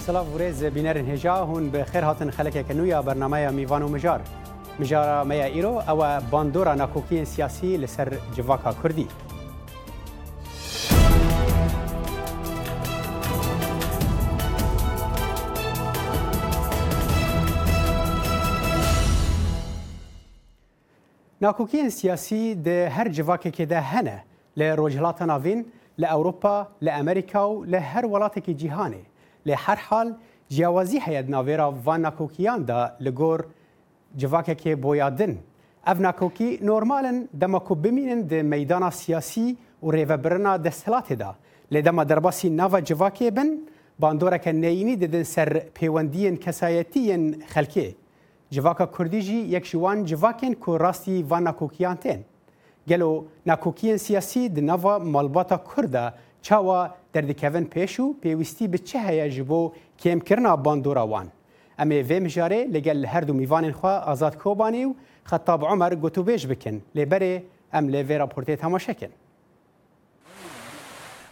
سلام ورز بینر هجا هون به خیر هاتن خلک کنویا برنامه میوان و مجار مجارا میا ایرو او باندورا ناکوکی سیاسی لسر جواکا کردی ناکوکی سیاسی ده هر civakê ده هنه hene li ناوین navîn li Ewropa, امریکا Amerîka û هر her welateke cîhanê. له هر حال جیاوازی هیاد ناویرا و ناکوکیان دا لگور جواکه که بویادن اف ناکوکی نورمالن دما کو بمینن د میدان سیاسی و ریوبرنا دستلات دا لدما درباسی ناوا جواکه بن باندورا که نینی ددن سر پیوندین کسایتین خلکی جواکا کردی جی یک شوان جواکن کو راستی و ناکوکیان تین گلو ناکوکیان سیاسی د ناوا مالباتا کرده چاوا دەردکەون پێش و پێویستی بچه هەیە ji بۆ کێمکردنا bandora wan. ئەمێ vê mijarê lêgel li her du mîvanên xwe azad kobanî û xetab Omer gotûbêj bikin lêberê em lê vê raportê temaşekin.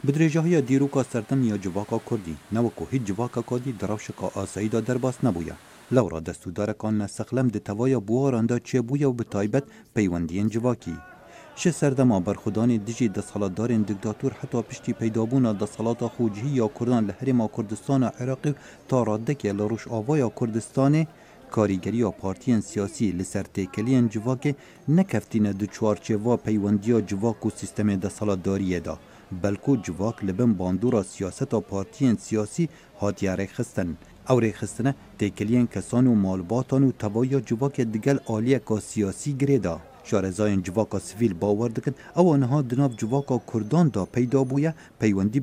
Bi dirêjahiya dîroka sertim ya civaka Kurdî newekû hîç civaka Kurdî di rewşeka asayî da derbas nebûye. Lewra destûdarekan ne sexlem di tevaya buharanda çêbûye û bi taybet peywendiyên civakî. شش سردما برخودان دجی دسالاتدارین دکتاتور حتی پشتی پیدابونا دسالاتا خوجهی یا کردان لحرما کردستان عراقی تا رادکه لروش آوایا کردستان کاریگری یا پارتین سیاسی لسر تیکلین جواک نکفتین دو چوارچوا پیوندیا جواک و سیستم دسالاتداریه دا بلکو جواک لبن باندورا سیاست و پارتین سیاسی هاتیاره خستن او ریخستنه تیکلین کسان و مالباتان و توایا جواک دگل آلیه که سیاسی گریده شارەزایەن جیواکە سیویل باوەەر دکن ئەوە نەها دناو جیواکە کورداندا پەیدا بووە پەیوەندی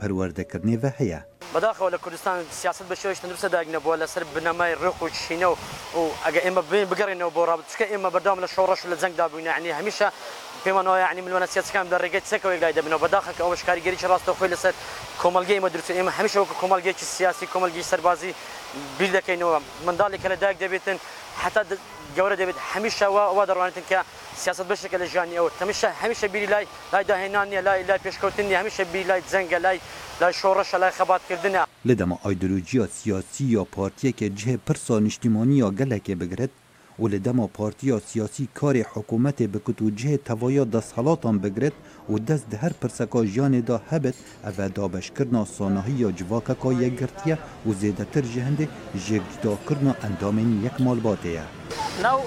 پرورده شێوازە و هەیە. بەداخەوە لە کوردستان سیاست به بە شێوەش نووسە داگنەبووە لەسەر بنەمای ڕخ و چینە و و ئەگە ئێمە بین دا بۆ ڕابچکە ئێمە بەردام لە شۆڕەش لە جەنگدا بووینە عنی هەمیشە پێمانەوە عنی ملوانە سیاسەکان لە ڕێگەی چەکەوە لای دەبنەوە بەداخەکە ئەوەش کاریگەریی ڕاستە خۆی لەسەر کۆمەلگەی ئمە همیشه ئێمە هەمیشەوەکە کۆمەلگەیەکی سیاسی کۆمەلگی سەربازی بیر دەکەینەوە منداڵێکە لە دایک دەبێتن حتا گەورە دەبێت هەمیشەوا دەڕوانێتن کە سیاست بەشێکە لە ژانی ئەوە تەمیشە هەمیشە بیری لای لای داهێنانیە لای لای پێشکەوتنی هەمیشە بی لای جەنگە لای لای شۆڕەشە لای خەباتکردنە لە دەمە ئایدلوجییا سیاسی یا پارتیەکە جێ پرسا نیشتیمانی یا گەلێکێ بگرێت و لە دەما پارتیا سیاسی کاری حکوومەتێ بکوت و جێ تەواە دەسەڵاتان بگرێت و دەست هەر پرسەکە ژیانێدا هەبێت ئەە دابشکردنا سانەهی یا جوواکەکە یەکگرتیە و زێدەتر ژە هەندێک ژێکجداکردنا یەک مالباتەیە. ناو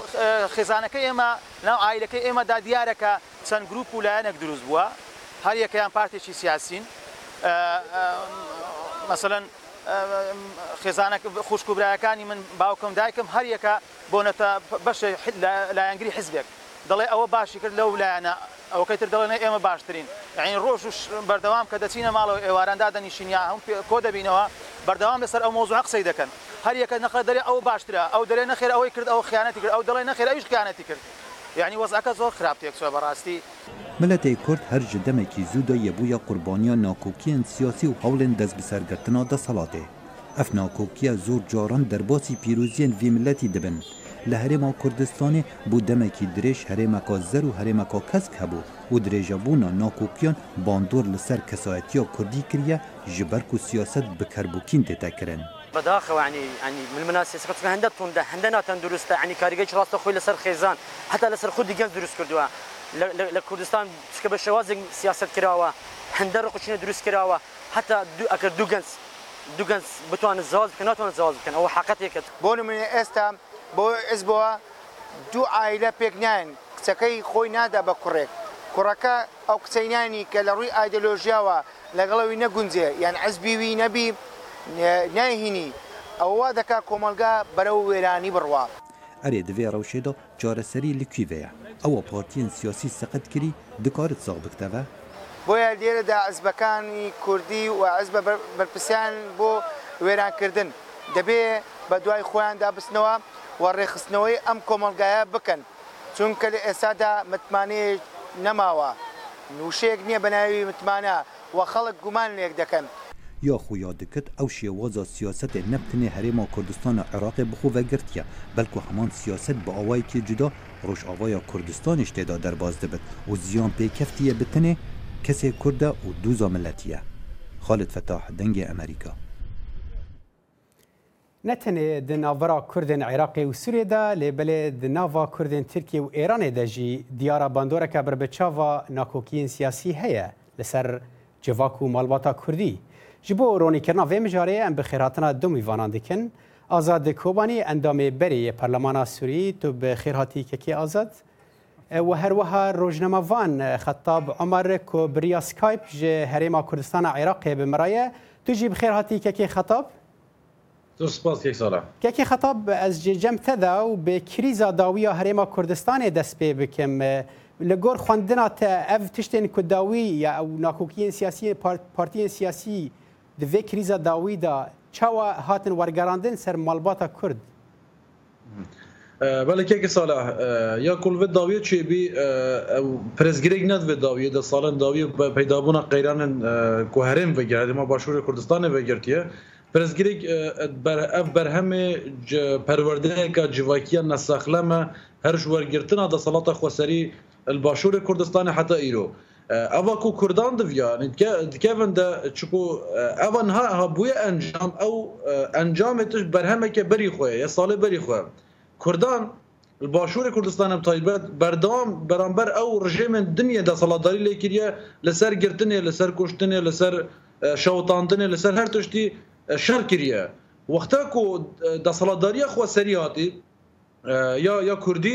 خێزانەکەی ئێمە ناو ئایلەکەی ئێمەدا دیارەکە چەند گروپ و لایەنێک دروست بووە هەر یەکەیان پارتێکی سیاسین مثلەن خێزانە خوشک و برایەکانی من باوکم دایکم هەر یەکە بۆنەتە بەشە لایەنگری حزبێک دەڵێ ئەوە باشی کرد لەو لایەنە ئەوەکەی تر دەڵێنە ئێمە باشترین یعنی ڕۆژ و بەردەوام کە دەچینە ماڵەوە ئێواراندا دەنیشینیا هەم کۆ دەبینەوە بەردەوام لەسەر ئەو مۆزوع قسەی دەکەن هەر یەکە نەخە دەرێ ئەو باشترە ئەو دەرێ نەخێر ئەوەی کرد ئەو خیانەتی کرد ئەو دەڵی نەخێر ئەویش خیانەتی کرد یعنی وەزعەکە زۆر خراپتێکسوە بەڕاستی ملەتی کورد هەر جدەمێکی زوودە یەبووە قوربانیان ناکۆکیان سیاسی و هەوڵێن دەست بسەرگرتنا دەسەڵاتێ ئەف ناکۆکیە زۆر جاران دەرباسی پیرروزیان وی ملەتی دەبن. له هرما کوردستان بو دمکی درش هرما کا زر و هرما کا کسک هبو و دریجابونا ناکوکیان باندور لسر کسایتی کردی کریه جبرکو سیاست بکربوکین تتکرن بداخه يعني يعني من المناسب سقط هنده تونده هنده ناتن درسته يعني كاريجي راست خوي لسر خيزان حتى لسر خود ديگه درست کردوا لكردستان چکه به شوازن سیاست کراوا هنده رو قچینه درست کراوا حتى دو اگر دو گنس دوگەنس بتوانن زاواز بکەن ناتوانن زاواز بکەن ئەوە حقەتێکت بۆ نمونە ئێستا بۆ ئەسبەوە دوو ئایلە پێکنیان کچەکەی خۆی نادا بە کوڕێک کوڕەکە ئەو کچەینانی کە لە ڕووی ئایدلۆژیاوە لەگەڵەوەی نەگونجێ یان ئەسبیوی نەبی ناهینی ئەوە دەکا کۆمەلگا بەرەو وێرانی بڕوا ئەرێ دەوێ ڕەوشێدە جۆرەسەری لکوێەیە ئەوە پۆرتین سیۆسی سەقت کردی دکارت ساغ بکتەوە بۆیە لێرەدا ئەزبەکانی کوردی و ئەزبە بەرپسیان بۆ وێرانکردن دەبێ بە دوای خۆیان دابستنەوە و ڕێخستنەوەی ئەم کۆمەلگایە بکەن چونکە لە ئێسادا متمانەیە نەماوە نووشەیەک نییە بەناوی متمانە و خەڵک گومان لێک دەکەن یاخویا دکت ئەو شێوازە سیاستێ نەبتنێ هەرێما کوردستانە عێراقی بخۆ بەگرتیە بەلکو هەمان سیاست بە ئەوایکی جودا ڕۆژئاوایە کوردستانیش تێدا دەرباز دەبێت و زیان پێکەفتیە بتنێ کەسێک کووردە و دوو زاملەتیە خالت فتاح دەنگی ئەمریکا نه تنه د ناورا کوردن عراق او سوریه ده لبلې د ناوا کوردن ترکیه او ایران ده جی دیارا باندورا کبر بچاوا ناکوکین سیاسی هه لسر جواکو مالباتا کوردی جبو رونی کرنا و مجاری ام بخیراتنا دو میوانان دکن آزاد کوبانی اندام بری پارلمانا سوری تو بخیراتی که کی آزاد و هر وها روزنامه وان خطاب عمر کو بریا سکایپ جه هریما کردستان عراق به مرایه تو جی بخیر هاتی که خطاب زۆر سپاس یەک ساڵە کێکی خەتاب ئەس جێجەم تەدا و بێ کریزا داوی یا هەرێما کوردستانی دەست پێ بکەم لە گۆر خوندنا تە ئەف تشتێن کوداوی یا ئەو ناکۆکیین سیاسی پارتیین سیاسی divê krîza dawî da çawa hatin wergerandin ser malbata Kurd. Belekeke sala ya kul ve dawiye çêbî ew prezgirek net ve dawiye de salin dawiye peydabûna qeyranên ku herên vegirma başûrê Kurdistanê vegirtiye پرزگریگ بر اف برهم پرورده که جواکی نساخلم هر جورگرتنا دا سلاطه خوسری الباشور کردستان حتی ایرو اوا کو کردان دو یعنی دکوین دا چکو اوا نها ها بوی انجام او انجام تش برهمه که بری خواه یا ساله بری خواه کردان الباشور کردستان هم تایبت بردام برانبر او رژیم دنیا دا سلاداری لیکریه لسر گرتنه لسر کشتنه لسر شوطاندنه لسر هر تشتی شر کریه وقتا کو د سلاداری خو سری هاتی یا یا کوردی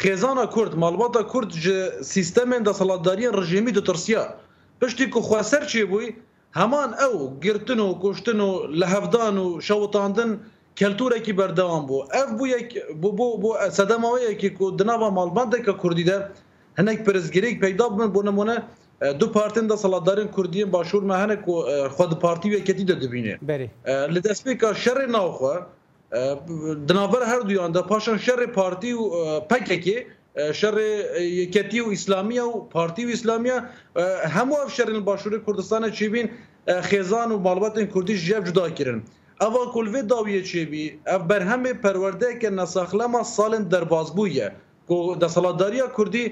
خزانه کورد مالباتا کورد ج سیستم د سلاداری رژیمی د ترسیا پشتي کو خو سر چی بوی همان او گرتن و کشتن و لهفدان و شوتاندن کلتوره کی بردوام بو اف بو یک بو بو بو صدمه کی کو دناوا مالباتا کوردی ده هنک پرزګریک پیدا بمن بو نمونه دو پارتین د سلادارین کوردی باشور مهنه کو خود پارتی وکتی د دبینه ل دسپیکا شر نه خو د ناور هر دویان د پاشان شر پارتی او پککی شر یکتی او اسلامی او پارتی او اسلامی همو شرین باشور کردستان چیبین خیزان و مالبات کردی جب جدا کردن اوا کلوی داویه چیبی اف برهم پرورده که نساخلما سالن درباز بویه کو د سلاداریا کردی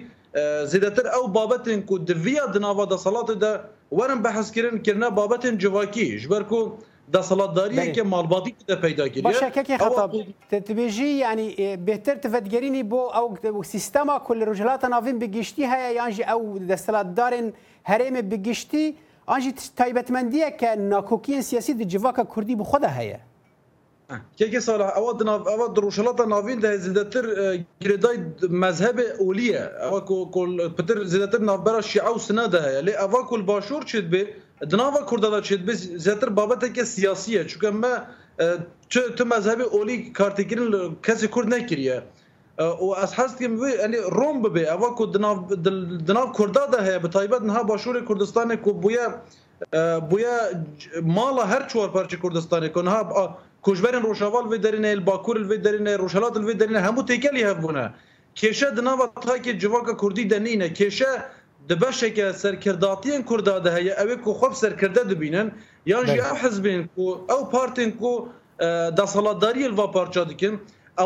زیدتر او بابتن کو د ویا د ناوا د صلات د ورن بحث کرن کرنا بابتن جواکی جبر کو د صلات داری که مالباتی که پیدا کردی باشه که که خطاب تبیجی یعنی بهتر تفدگرینی بو او سیستما کل رجلات ناوین بگیشتی هیا یعنی او د صلات دارن هرم بگیشتی آنجی تایبتمندیه که ناکوکین سیاسی د جواکا کردی بو خود هیا که سال اول دناف اول دروشلات ناوین ده زیاتر گریدای مذهب اولیه اول کل پتر زیاتر نافبرا شیعه و سنه ده لی اول کل باشور چید به دناوا کردادا چید به زیاتر بابت که سیاسیه چون ما چه تو مذهب اولی کارتگیرن کسی کرد نکریه و از حس که می یعنی روم به اول کو دناف دناف کردادا هه به تایبت نه باشور کردستان کو بویا بویا مالا هر چوار پارچه کردستان کو نه کوژبرین روشاوال وی درینه الباکور وی درینه روشالات وی درینه همو تیکلی هبونه کشه د نوو تا کې جواکه کوردی د نینه کشه د بشکه سرکرداتین کوردا ده هي او کو خوب سرکرده د بینن یا جی او حزبین کو او پارتین کو د سالاداری الوا پارچا دکن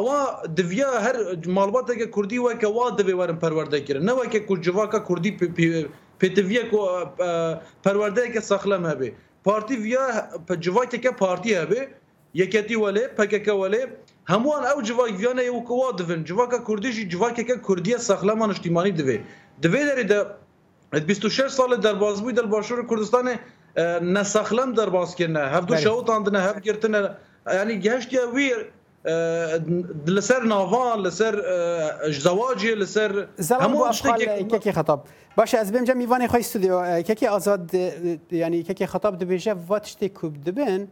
اوا د ویا هر معلومات کې کوردی و کې وا د ویورن پرورده کړي نه و کې کو جواکه کوردی پټویا کو پرورده کې سخلم هبه پارتی ویا په جواکه کې پارتی هبه یەکەتیوەلێ پەکەکەوەلێ هەمووان ئەو جوواگویانە وکەوا دەن جوواکە کوردیشی جوواکەکە کوردیە سەخلەمان نیشتیمانی دەوێ دەوێ دەێ 26 ساڵی دەربازبووی دەرباشور کوردستانێ نەسەخلەم دەرباسکردە هەفتو شەوتاندنە هەبگرتنە ینی گەشتە ویر لەسەر ناوان لەسەر زەواجێ لەسەر هەمووشتێکی خەتاب باش ez بێم جەمیوانی خۆی سودیۆ کێکی ئازاد ینی کێکی خەتاب دەبێژە ڤات شتێک کوب دەبن.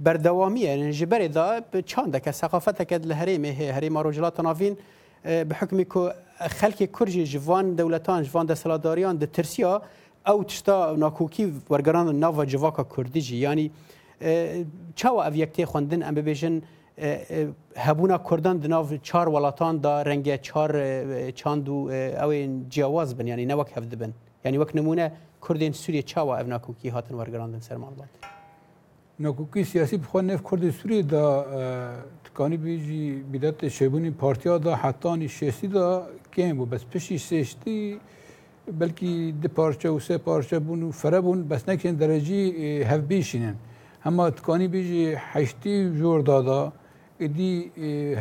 بردوامیه ji berê da çand deke seqafeteke li herêmê heye herêma rojilata navîn bi hikmî ku xelkê Kur jî ji van dewletan ji van deseladariyan di tirsiya ew tişta nakokî wergerandin nava civaka Kurdî jî yanî çawa ev yektê xwendin em bibêjin hebûna Kurdan di nav çar welatan da renge çar çand û ew ên ciyawaz bin yanî ne wek hev dibin. Yani wek nimûne Kurdên Sûriye çawa ev nakokî hatin wergerandin sermalbat. ناکوکی سیاسی بخواه نف کرد سوری دا تکانی بیجی بیدت شیبونی پارتیا دا حتانی شیستی دا کم بود بس پشی سیشتی بلکی دی پارچه و سه پارچه بون و فره بون بس نکشن درجی هف بیشینن اما تکانی بیجی حشتی جور دادا ایدی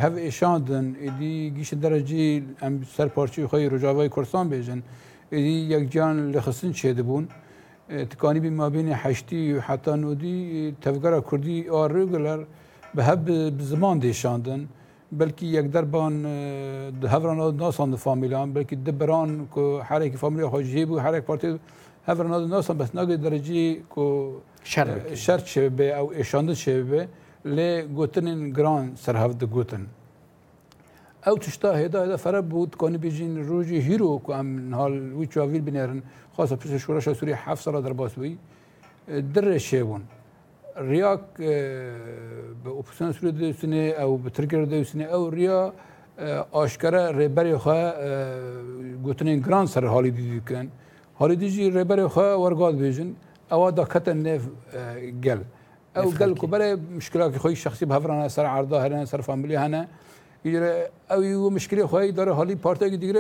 هف اشاندن ایدی گیش درجی ام سر پارچه خواهی رجاوه کرسان بیجن ایدی یک جان لخصن چیده بون تکانی بی مابین هشتی و حتی نودی تفگرا کردی آرگلر به هب زمان دیشاندن بلکی یک دربان ده هفران آد ناسان ده فامیلان بلکی ده بران که هر ایک فامیلی خواه جیب و هر ایک پارتی هفران آد ناسان بس نگه درجی که شرط شرط شبه او اشانده شبه لی گوتنین گران سرهفت گوتن او تشتا هدا هدا فر بود کنی بیجین روزی هیرو که ام حال وی چاویل بنرن خاصه پیش شورش سوری 7 سال در باسوی در شیبون رياك بأوبسيون سوريا دوسنة أو بتركيا دوسنة أو ريا آشكارا ريبري خا قوتنين جران سر هالي دي كان هالي دي جي ريبري خا ورقات بيجن أو دا كتن نيف قل أو قل كبرى مشكلة خوي شخصي بهفرانا سر عرضة هنا سر فاميلي هنا ایره او یو مشکل خواهی داره حالی پارتی دیگه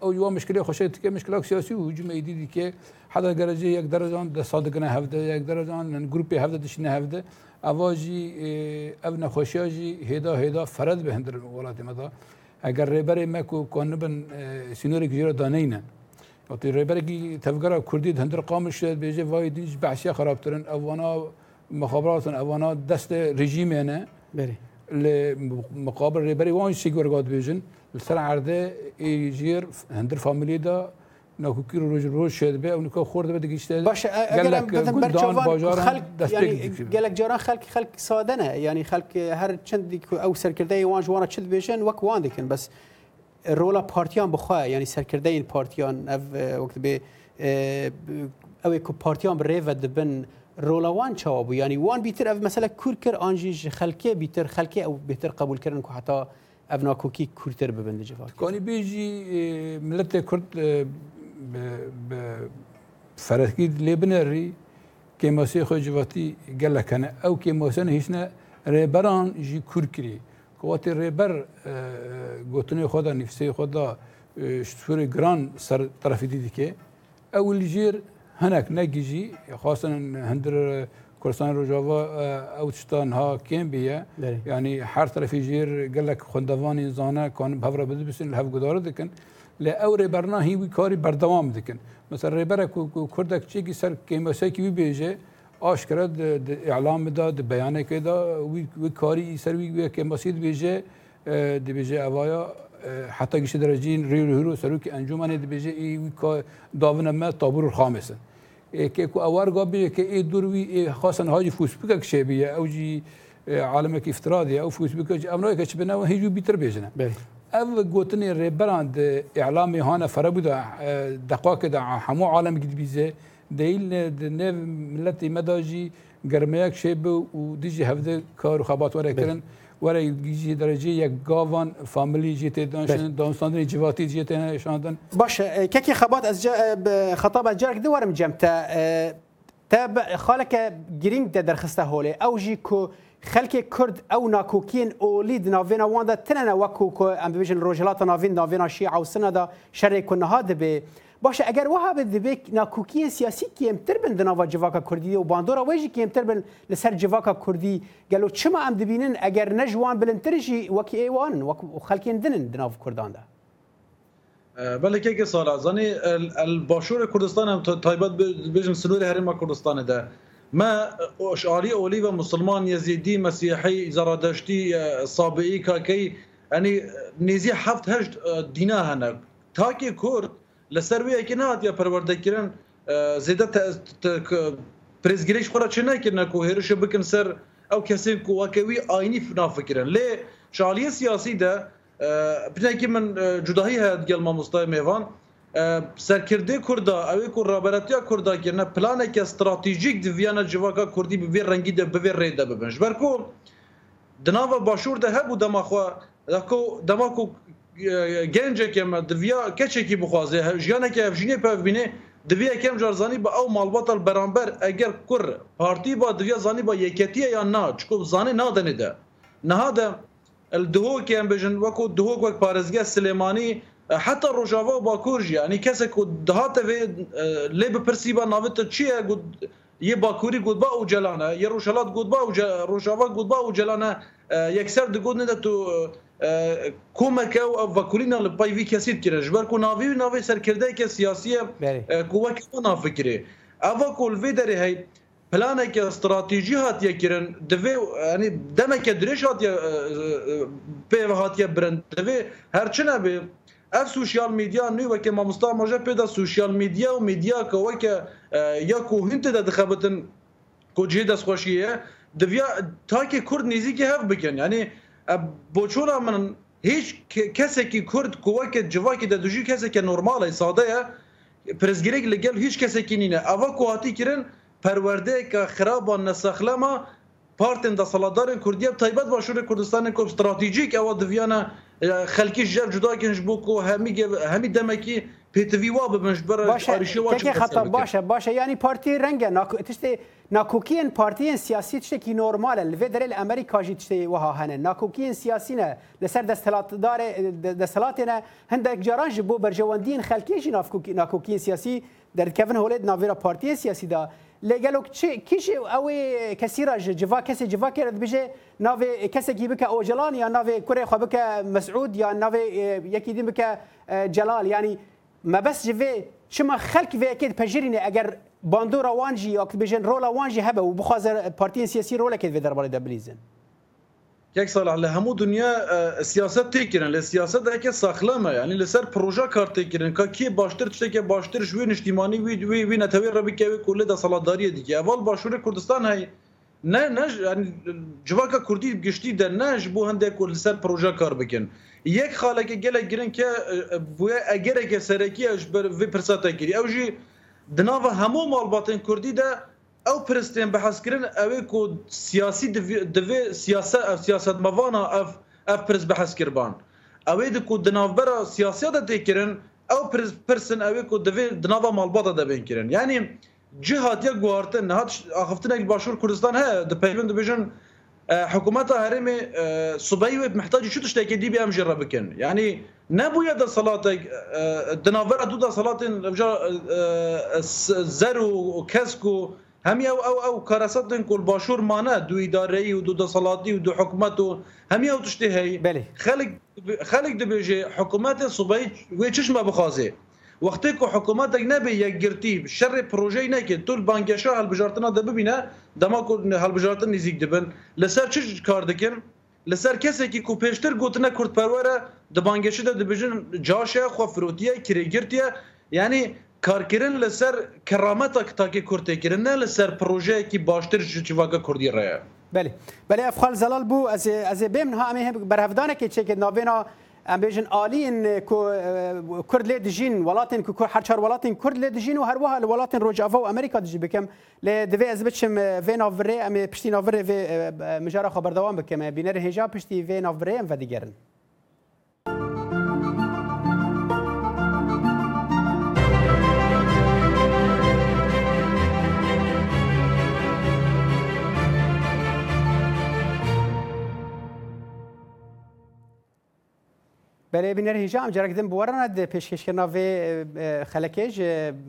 او یو مشکل خوشه که مشکل سیاسی و هجوم ایدی دی که حدا درجه یک درجه آن صادقانه هفته یک درجه آن گروپی هفته دشنه هفته اواجی او نخوشی آجی هیدا هیدا فرد به هندر ولات مدا اگر ریبر مکو کنبن سینوری گیره دانه اینه وقتی ریبر کی تفکر کردی هندر قامش شد بیجه وای دیج بحثی خرابترن اوانا مخابراتن اوانا دست رژیمه نه بله مقابل ريباري وان سيغور غاد بيجن لسر عرده يجير هندر فاميلي دا نکو کی روز روز شد به اونو که خورده بده گیشته باشه اگر بدن برچوان خلق یعنی گلک جاران خلق خلق ساده نه یعنی خلق هر چند او سرکرده وان جوانا چند بیشن وک وان دیکن بس رولا پارتیان بخواه یعنی سرکرده این پارتیان او وقت به او که پارتیان بره و دبن رولوان چاو بو یعنی وان بیتر اف مثلا کور کر آنجی خلکه بیتر خلکه او بهتر قبول کردن که حتی اونا کوکی کورتر ببنده جواب کانی بیجی ملت کرد فرهگی لبنری که ماسی خو جواتی گله کنه او که ماسن هیچ نه رهبران جی کور کری قوات رهبر گوتنه خدا نفسه خدا شتور گران سر طرفی دیدی که اول جیر هەنک نەگیژی خواستن هەندر کوردستان ڕۆژاوا ئەو شتان ها کێم بیە ینی هەر تەرەفی ژێر گەلک خوندەوانی زانە کانم هەورە بد بسن هەف گودارە دکن لە ئەو ڕێبەرنا هیوی کاری بەردەوام دکن مثل ڕێبەرە کوردێک چێکی سەر کێمەسەکی بێژێ ئاشکرا ئەعلامدا د بەیانێکدا کاری سەروی کێمەسیت بێژێ دبێژێ ئەوواە حتی گیشه درجین ریو هیرو سروک انجمن دبیجه ای که داون ما تابور الخامسن که کو اوار گاب بیجه که ای دروی خاصن هاجی فوسپیکا کشه بیه او جی عالمك افتراضي او فوز بك امنو كش بنا هيجو بيتر بيجنا او قوتني ريبراند اعلامي هانا فربدا دقاك دا حمو عالم قد بيزه ديل نيف ملتي مداجي قرمياك شيب وديجي هفده كارو خبات ورا كرن وره جی درجه یک گاوان فامیلی جی تدان شن دانستان جواتی جی تدان شاندن باشه ککی خبات از جا خطاب جرك دورم جمتا تاب خالك جرينج درخسته هولي او جي كو خلک کرد او ناکوکین اولید ناوینا وانده تنه وکو که ام ببیجن روجلات ناوین ناوینا شیعه و سنه دا شره کنها ده به باشه اگر وها به دبی ناکوکی سیاسی کی امتر بند ناوا جواکا کردی و باندورا وجی کی امتر بند لسر جواکا کردی گلو چما ام دبینن اگر نجوان بلنترشی وکی ایوان و خلکین دنن دناو کردان ده بله که سال زنی الباشور کردستان هم تایبت بجم سنور هرم کردستان ده ما اشعاري اولي ومسلمان يزيدي مسيحي زرادشتي صابئي كاكي يعني نيزي حفت هجد دينا هنا تاكي كرد لەسەر وەیەکی ناتە پەروەردەکردن زیدە پرزگیریش خۆرە چ نەکردن و هێرشە بکن سەر ئەو کەسێک کوواکەوی ئاینی فنافکردن لێ شالیە سیاسی دە پنێکی من جوداهی هەیە گەلما مستای میێوان سەرکردی کووردا ئەوەی و ڕابەتیا کورداکردە پلانێکە استراتیژیک دیویانە جوواکە کوردی بێ ڕەنگی دە بێ ڕێدە ببنش بەرکۆ دناوە باشوور دە هەبوو دەماخوا دەما گەنجێکێ مە دویا کەچێکی بخوازێ هەژیانێکی هەژینێ پێبینێ دوێ یەکەم جارزانی بە ئەو ماڵبەتەل بەرامبەر ئەگەر کوڕ پارتی با دویا زانی با یەکەتیە یان نا چکۆ زانێ نادەنێدە نەهادە دهۆکیان بژن وەکو دهۆک وەک پارێزگە سلێمانی حتا ڕۆژاوا باکوورژی ینی کەسێک و دهاتەێ لێ بپرسی بە ناوێتە چییە یه باکووری گودبا و جلانە یە ڕۆژەلات گودبا و ڕۆژاوا گودبا و جلانە یەکسەر دگوت نێدە تو کومه که او وکولین له پای وی کسید کړه جبر کو ناوی ناوی سرکرده کې سیاسي قوه کې نه فکرې اوا کول وی درې هي پلانه کې استراتیژي هات یې کړن د وی یعنی دمه کې درې شات یې په هات یې برند د وی هر چنه به اف سوشيال ميديا نو وکه ما مستعمل مجه په سوشيال ميديا او ميديا کوکه یا کو هنت د خبتن کو جې د خوشیه د ویا تاکي کورد نيزي کې هف بکن یعنی بچونا من هیچ کسی که کرد کوه که جوا که دوجی کسی که نورماله ساده پرزگیرک لگل هیچ کسی که نینه اوا کوهاتی کرن پرورده که خرابان نسخلما پارتن د سالادارن کردیه تایبت باشور کردستان کو استراتیژیک اوا دویانا خەلکی ژەر جوداکەش بۆ کۆ هەمی دەمەکی پێتەوی وا ببنش بەرەشێ باشە باشە ینی پارتی ڕەنگە تشتێ ناکۆکیین پارتیین سیاسی تشتێکی نۆرمالە لەێ دەرێت ئەمریکاژی تشتێ وها هەنە ناکۆکیین سیاسینە لەسەر دەسەڵاتێنە هەندێک جارانژ بۆ بەرژەوەندین خەلکیێژی ناکۆکیین سیاسی دەرکەون هۆلێت ناوێرە پارتی سیاسیدا لگلو چه کیش او کسی را جوا کسی جوا کرد بجه ناو کسی کی بک اوجلان یا ناو کره خو بک مسعود یا ناو یکی دین بک جلال یعنی ما بس جوی شما خلق و اکید پجرین اگر باندورا وانجی یا بجن رولا وانجی هبه و بخوازر پارتین سیاسی رولا کید و درباره دبلیزن یک سال علی همو دنیا سیاست تکرن ل سیاست دکه ساخلمه یعنی لسر پروژه کار تکرن که کی باشتر چته که باشتر شوی نشتیمانی وی وی وی نتوی ربی که وی کله د سالاداری دیگه اول باشور کردستان هی نه نه یعنی جواکا کردی گشتی در نج بو هنده کل سر پروژه کار بکن یک خاله که گله گرن که بو اگر که سرکی اش بر وی پرساتا گیری او جی دناو همو مالباتن کردی ده او پرستن بحث کرن او کو سیاسی دو سیاست او سیاست موانا اف اف پرس بحث کربان او د کو د نوبره سیاست د کرن او پرس پرسن او کو دو د نوا مالبادا د بین کرن یعنی جهات یا گوارت نهات اخفتن باشور کردستان ها د پیوند بجن حكومات هرم صبيوب محتاج شو تشتكي دي بيام جرب كن يعني نبو يدا صلاتك دنافر دودا صلاتين زرو وكاسكو همیا او او کارسدن کل باشور مانه دو اداره ای و دو دسلاتی و دو حکومت و همیا او تشته هی بله خلق خلق دو بیجه حکومت صوبای و چشمه بخوازه وقتی که حکومت دگ نبی یک گرتی شر پروژه نه که طول بانگشا هل بجارتنا ده ببینه دما کو هل بجارتن نزیک دبن لسر چه کار دکن لسر کسی که کو پیشتر گوتنه کرد پروره د بانگشا ده بجن جاشه خو فروتیه کری گرتیه یعنی کارکردن لسر کرامت اکتاکی کرده کردن نه لسر پروژه کی باشتر جوجواگا کردی راه بله بله افخال زلال بو از از بمن ها امه برهفدانه کی چه ناوینا ام بیژن آلین کو کرد لی دجین ولاتن کو هر چهار ولاتن کرد لی دجین و هر وها ولاتن روجافا و امریکا دجی بکم ل دوی از بچم وین آوره ام پشتین آوره مجاره خبر دوام بکم بینر هجا پشتی وین آوره ام و دیگرن برای بنر هیجا ام جرک دم بورنا د پیشکشکنا و خلکیج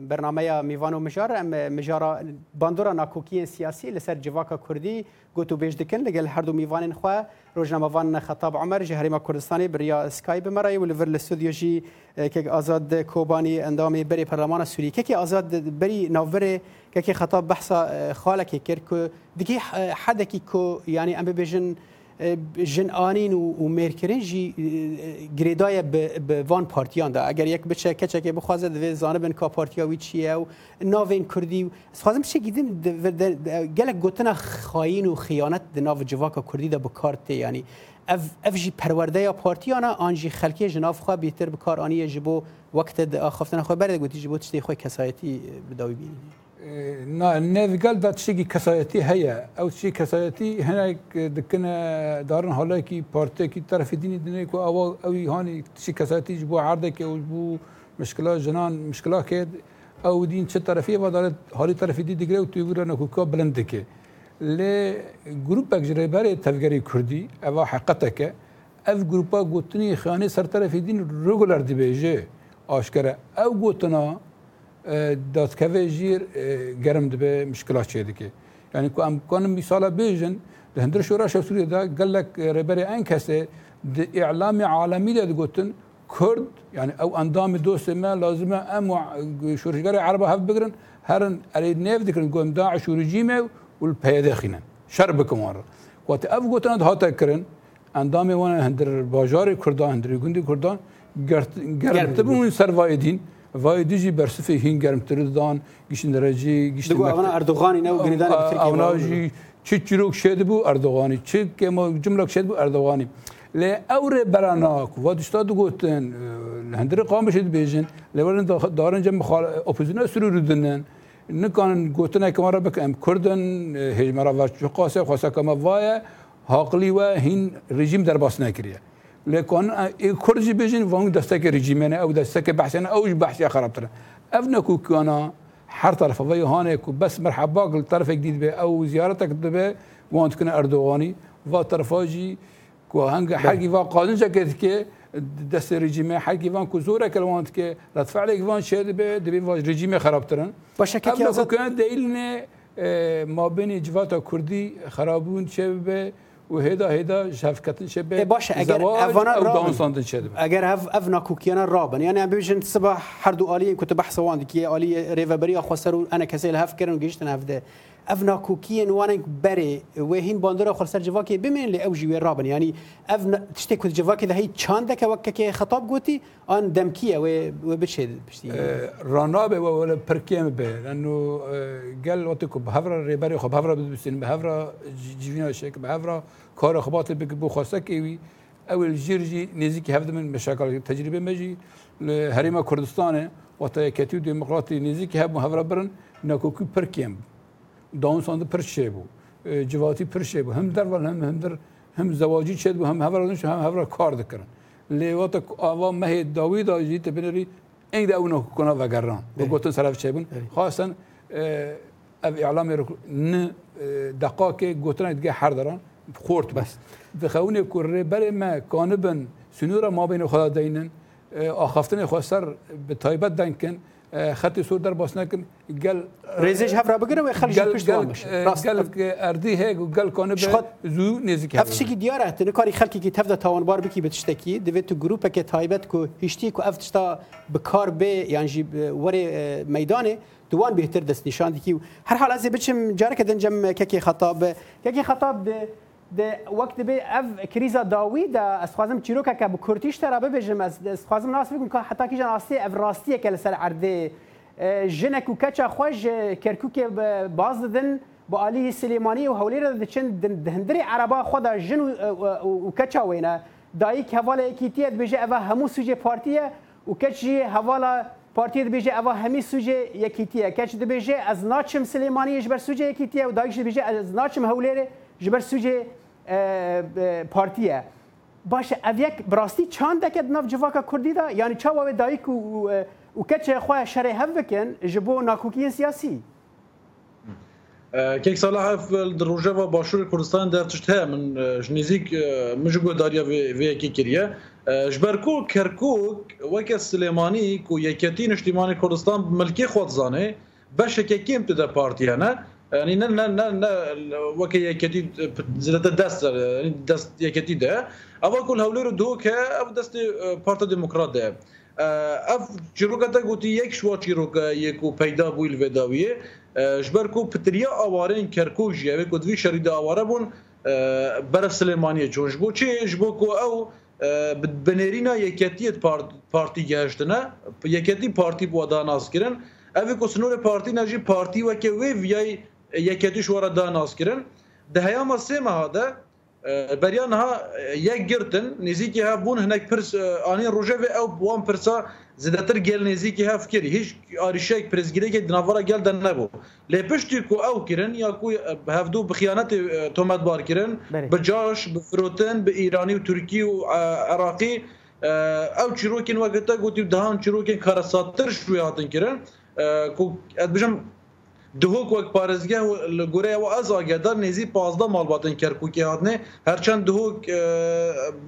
برنامه میوان و مجار ام مجارا باندورا ناکوکی سیاسی لسر جواکا کردی گوتو بیج دکن لگل هر دو میوان خو روزنامه وان خطاب عمر جهریما کردستان بریا اسکایپ مرای ول ور الاستودیو جی که آزاد کوبانی اندام بری پارلمان سوریه که آزاد بری ناور که خطاب بحث خالکی کرد که دیگه حدکی کو یعنی ام بجن جن آنین و مرکرین جی گریدای به وان پارتیان ده اگر یک بچه کچه که بخوازه دوی زانه بین که پارتیا وی چیه و ناوین کردی و سخوازم چه گیدیم گلک گوتنا خاین و خیانت ده ناو جواکا کردی ده بکارته یعنی اف اف جی پرورده یا پارتیانا آن جی خلکی جناف خواه بیتر بکار آنیه جبو وقت خفتن خواه برده گوتی جبو تشتی خواه کسایتی بداوی بینید ناوگل دا تشتێکی کەسایەتی هەیە ئەو چی کەسایەتی هەنێک دکنە دارن هەڵەیەکی پارتێکی تەرەفیدینی دنێک و ئەوە ئەوی هاانی چی کەساتیش بۆ عردێکی ئەوش بوو مشکلا ژنان مشکلا کرد ئەو دین چه تەرەفی بەدارێت هەڵی تەرەفیدی دیگرێ و تویورە نەکوکە بلند دکێ لێ گروپێک ژرەبەرێ تەفگەری کوردی ئەوە حقەتەکە ئەف گروپا گوتنی خانی سەرتەرەفیدین ڕگولەر دیبێژێ ئاشکرە ئەو گوتنا دادکەوێ ژیر گەرم دەبێ مشکلات چێ دەکێ ینی کو ئەم بکۆنم میساڵە بێژن لە هەندر شورا شەسوورێدا گەلک ڕێبەرێ ئەین کەسێ ئیعلامی عاالەمی لە دەگوتن کورد یعنی ئەو ئەندامی دۆستێمە لازمە ئەم شورشگەری عربە هەف بگرن هەرن ئەری نێف دکردن گۆمدا عشورجیمێ و پێدەخینن شەر بکەوانڕ واتە ئەف گوتنت هاتە کردن ئەندامی وانە هەندر باژاری کوردان هەندری گوندی کوردان گەرتبوون سەرڤایدین وای دیجی برسفی هین گرمتر دان گیشن درجی گیشن دو اونا اردوغانی نه گنیدان بترکی اونا جی چی چیروک شد بو اردوغانی چی که ما جمله شد بو اردوغانی ل اور براناک و دشتا دو گوتن هندر قامش شد بیجن لورن دارن جم خال اپوزیشن سرور دنن نکانن گوتن کمارا بکم کردن هجمرا و چقاسه خاصه کما وای حاقلی و هین رژیم در باس نکریه لكن كرجي بيجن وان دستك رجيمنا او دستك بحثنا او بحثي خربتنا افنكو كنا هر طرف وی هانه کو بس مرحبا گل طرف جدید به او زیارتک به وانت کنه اردوغانی و طرفاجی کو هنگ حقی و قانون جکت که دست رژیم حقی وان کو زوره کلوانت که رفع علیک وان شد به دبی واج رژیم خرابترن باشه که ازت کنه دلیل ما بین جوات کردی خرابون چه به وهذا هذا شفكة شبه باشا اگر افانا رابن اگر اف افنا كوكيانا رابن يعني عم بيجن الصبح حردو آلية كنت بحث وان كي آلية ريفا بريا خسروا انا كسيل هاف كرن وجيشتنا هاف ده اف ناکوکیین وانک بری و هین باندورا خپل سر جواکی بمین له او جوی رابن یعنی اف تشته کو جواکی د هی چانده ک وک کی خطاب گوتی ان دمکیه و بچید بشتی راناب و ولا پرکیم به لانه قال وقت کو بهفر ریبری خو بهفر بسین بهفر جوینا شک بهفر کار خبات بک بو خواسته کی او الجيرجي نزيك هفد من مشاكل تجربه مجي هريما كردستان وقت كتيو ديمقراطي نزيك هب مهفر برن ناكوكو بركيم دانستان پر چه بو جواتی پر چه بو هم در ول هم هم در هم زواجی چه بو هم هفر نش هم هفر کار دکرن لیوات آوا مه داوی دا جیت بنری این دا اونو کنا و گران و گوتن سرف چه بون خاصا اف اعلام ن دقاق گوتن دیگه هر دران خورد بس بخونه کره بر ما کانبن سنور ما بین خدا دینن آخفتن خواستر به تایبت دنکن خط سور در باسنکن گل ریزش هف را بگیره و خلج پیش دوام بشه گل اردی هه گل کنه به زو نزدیک هف افشی کی دیار هات نه کاری خلکی کی تفدا تاوان بار بکی بتشتکی دوی تو گروپ که تایبت کو هشتی کو افتشتا به کار به یعنی ور میدانه دوان بهتر دست نشان دکی هر حال از بچم جارک دنجم که خطاب که خطاب ده ده وقت به اف کریزا داوی ده از خوازم چیرو که که کرتیش تر ببیجم از خوازم ناس بگم که حتی که جن راستی اف راستیه که لسر عرده جنک و کچا خوش کرکوک باز ددن با علی سلیمانی و حولی را دچن دهندری عربا خود جن و کچا وینه دایی که حوالا اکیتیت بیجه اوا همو سوژه پارتیه و کچی حوالا پارتی د بیجه اوا همی سوژه یکیتیه کچ د بیجه از ناچم سلیمانی جبر سوژه یکیتیه و دایش بیجه از ناچم حولیره جبر سوژه پارتیه باشه او یک براستی چند دکد ناف جواکا کردی دا یعنی چا واوی دایی که و کچه خواه شره هف بکن جبو ناکوکیین سیاسی کیک سالا هف در روژه و باشور کردستان دفتشت ها من جنیزیک من جبو داریا وی یکی کریه جبرکو کرکوک وکه سلیمانی که یکیتی نشتیمان کردستان ملکی خود زانه بشه که کیم تو ده پارتیه نه يعني نه نه نه نه وكي يكتي زلت دست يعني دست يكتي ده اوا كل هوليرو دوك او دست بارتا ديموكرات ده اف چیروکتا گوتی یک شوا چیروکا یکو پیدا بویل وداویه جبر کو پتریا آوارین کرکوک جیوه کو دوی شرید آواره بون برف سلیمانیه چون جبو چی جبو کو او بنرینا یکتیت پارتی گشتنه یکتی پارتی بو ادانا سکرن اوی کو سنور پارتی نجی پارتی وکه وی ویای یەکێتی شوەرە داناسکردن دهەیەمە سێمەهادا بەریان ها یەک گرتن نزیکی ها بوون هەنێک پرس ئانی ڕژەوێ ئەو بووان پرسا زدەتر گەل نێزیکی هەفکردی هیچ ئاریشەیەک پرزگیرێکی دناوەرە گەلدە نەبوو لێ پشتی و ئەو کردن یاکوی هەفتوو بخیانەتی تۆمەتبارکردن بەجاش بفرۆتن بە ئیرانی و تورکی و عراقی ئەو چیرۆکین وەگەتە گوتی و داهان چیرۆکین کارەساتتر شووی هاتن کردن بژم Duhok wek parêzgeh li Gurê we ez agedar nêzî pazda malbatên Kerkûkê hatine herçend duhok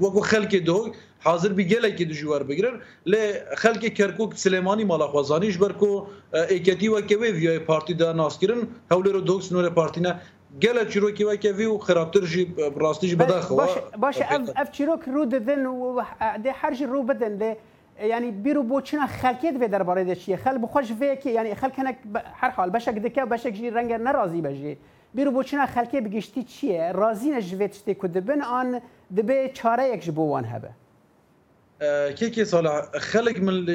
wek ku xelkê duhok hazir bi gelekî di ji wer bigirin lê xelkê Kerkûk Silêmanî malaxwazanî ji ber ku êketî weke wê viyayê partî de naskirin hewlêro duhok sinûrê partîne گەلە چیرۆکی وەکەوی و خراپترژی ڕاستیش بەداخەوە باشە ئەف چیرۆک ڕوو دەدەن و دێ هەرژی ڕوو بدەن دێ یعنی بیرو بو چنا خلکیت و درباره ده چیه خل بخوش و کی یعنی خل کنه هر حال بشک دکه بشک جی رنگ ناراضی بجی بیرو بو چنا خلکی بگشتی چیه راضی نجوت شته کدبن آن دبه چاره یک جبوان هبه كيكي صالح خلق من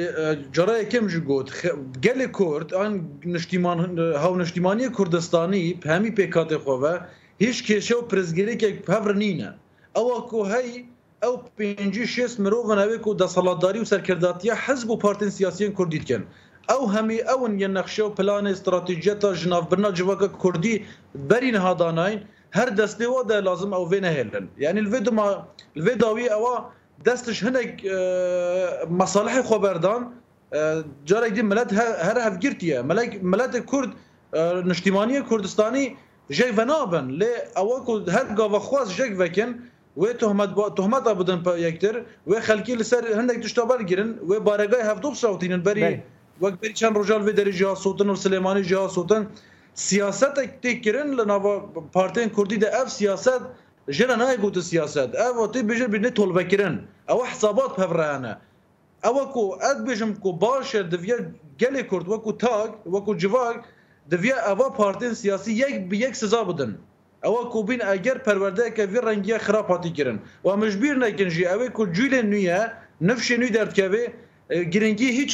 جراي كم جوت قال كورد ان نشتيمان هاو نشتيماني كردستاني بهمي بيكات خوفا هيش كيشو برزگيري كيك بهبرنينا او اكو هاي او پنجی شیست مروفن اوی که دستالاتداری و سرکرداتیه حزب و پارتین سیاسیین کردید کن او همی اون یه نقشه و پلان استراتیجیتا جناب برنا جواکا کردی برین ها داناین هر دسته و ده لازم او وی نهیلن یعنی الوی ما الوی داوی او دستش هنک مصالح خبردان جارک دی ملت هر هفگیرتیه ملت, ملت کرد نشتیمانی کردستانی جای ونابن لی او هر گاوه خواست جای وکن و تهمت با تهمت بدن په یکتر و خلکی لسر هندک تشتا برگیرن و بارگای هفتوب صوتینن بری وقت بری چند رجال و در جهاز صوتن و سلیمانی جهاز صوتن سیاست تک کرن لناوا پارتین کردی ده اف سیاست جرا نه گوت سیاست اف وقتی بجر بینه طلبه کرن او حسابات پفرانه او کو اد بجم کو باشه دویا گلی کرد وکو تاگ وکو جواگ دویا اوا پارتین سیاسی یک به یک سزا بدن ئەوە کوبین ئەگەر پەروەردەکە ڤ ڕەنگیە خراپاتی گرن و مژبیر نەکنژی ئەوەی کو جوولێ نویە نفشی نوی دەردکەوێ گرنگی هیچ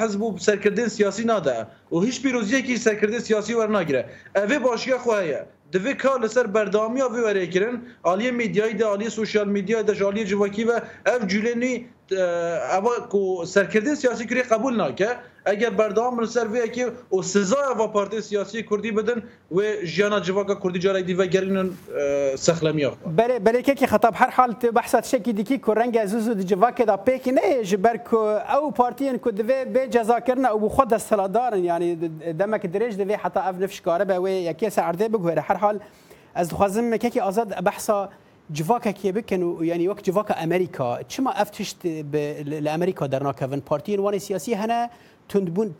حز بوو سەرکردن سیاسی نادە و هیچ پیرۆزیەکی سەرکردن سیاسی وەرناگرە ئەێ باشیە خوایە دەێ کار لەسەر بەردامیا وەرەکردن عالیە میدیای داعالی سوسیال میدیای دەژالی جووەکی و ئەف جولێنی ئەوە سەرکردن سیاسی کری قبول ناکە اگر بردام سر وی که او سزا و پارتی سیاسی کردی بدن و جیانا جواکا کردی جارای دی و گرینن سخلمی اخبار بله بله که خطاب هر حال بحثات شکی دیکی که رنگ ازوزو دی جواکا دا پیک نه جبر که او پارتیین که دوی به جزا کرنا او خود دستلادارن یعنی دمک درج دوی حتی اف نفش کاره به وی یکی سعرده بگوهره هر حال از خوازم که آزاد بحثا جواکا کی بکن و یعنی وقت جواکا امریکا چما افتشت به امریکا در ناکوین پارتین وان سیاسی هنه تندبون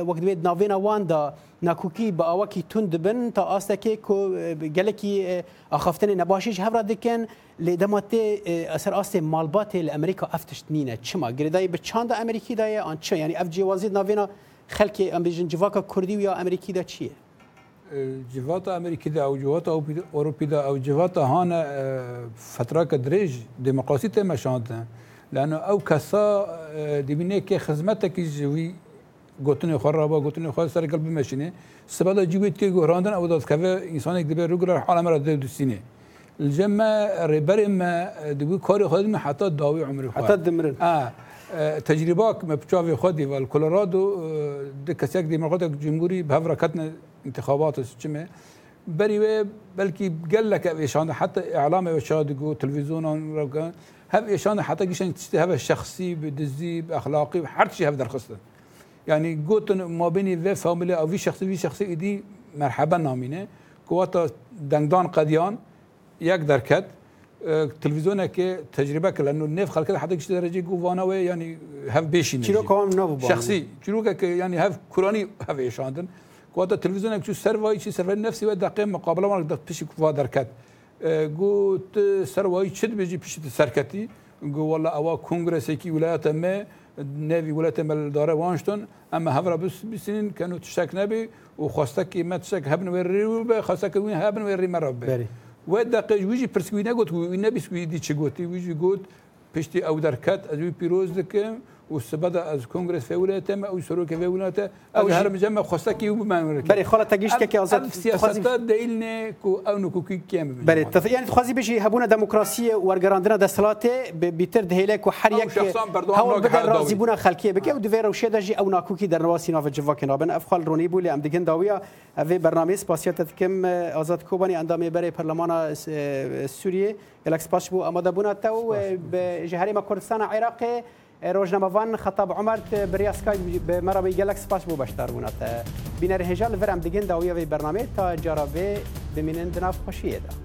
وقت بيت نافينا واندا ناكوكي باواكي تند بن تا استكي كو جلكي اخفتن نباشيش هفرا دكن لدماتي اثر است مالبات الامريكا افتشتنينا چما گرداي بچاندا امريكي داي ان چ يعني اف جي وزير نافينا خلكي ام بيجن جواكا كردي ويا امريكي دا چيه جواتا امریکی دا او جواتا اوروپی دا او جواتا هانا فتره که دریج دموکراسی تمشاندن لانه ئەو کەسا دەبینێکێ خزمەتێکی جووی گوتنی خۆڕا بە گوتنی خۆ سەرگەل بمەشینێ سبەدا جیبێت تێ گۆڕاندن ئەو دەستکەوێ ئینسانێک دەبێت ڕووگرە حالامەرە دە دوستینێ الجمە ڕێبەرێ مە دەبوو کاری خۆدممە حتا داوی عمر حتا دمرن تجرباک مە پچاوی خۆدی وال کۆلۆرادو کەسێک دیمەخۆتێک جمهوری بەڤڕەکەتنە انتخابات چمێ بري بلكي قال لك ايشان حتى اعلامي وشادقو تلفزيون هب ايشان حتى قشان تشتي هذا شخصي بدزي باخلاقي بحر شيء هذا الخصله يعني قلت ما بيني في فاميلي او في شخصي في شخصي ايدي مرحبا نامينه كواتا دندان قديان يقدر كد تلفزيون که تجربه کردن لانه نف خلق حتی کشته درجه گو وانا و یعنی هف بیشین چرا کام نو شخصی چرا که یعنی هف کرانی هف ایشاندن گویا تلویزیون یک سر وای چی سر نفسی و دقیق مقابله مال دقت پیش کو درکت گو سر وای چد بیجی پیش سرکتی گو والله اوا کنگرس کی ولایت ما نوی ولایت مل داره وانشتون اما هفر بس بسنین كانوا تشتك نبي وخواستك ما تشتك هبن وري وب خواستك وين هبن وري مرب بری و دقیق ویجی پرسکی نگوت وی نبیس وی دی چگوتی ویجی گوت پشتی او درکت از وی پیروز دکم وسبدا از کنگرس فولات ما او سروك فولات او هر مجمع خصكي ومنورك بري خلا تجيش كي ازات سياسات دايلنا كو او نكو كي كام بري تف... يعني تخزي بيجي هبونا ديمقراطيه ورغراندنا دسلات بيتر دهيلك وحر يك هو بدا رازبونا خلقيه بك او دفير وشي دجي او ناكو كي درنواسي ناف جفاك نابن افخال روني بولي ام دگن داويا في برنامج سباسيات كم ازات كوباني اندامي بري برلمان سوريا الاكس باشبو امدا بونا تو جهريم كردستان عراقي روزنامه‌وان خطاب عمر بریا اسکای به مرا به گلک سپاس بو بشتر بونا تا بینر هجال ورم دیگه داویه برنامه تا جرابه بمینن دناف خوشیه ده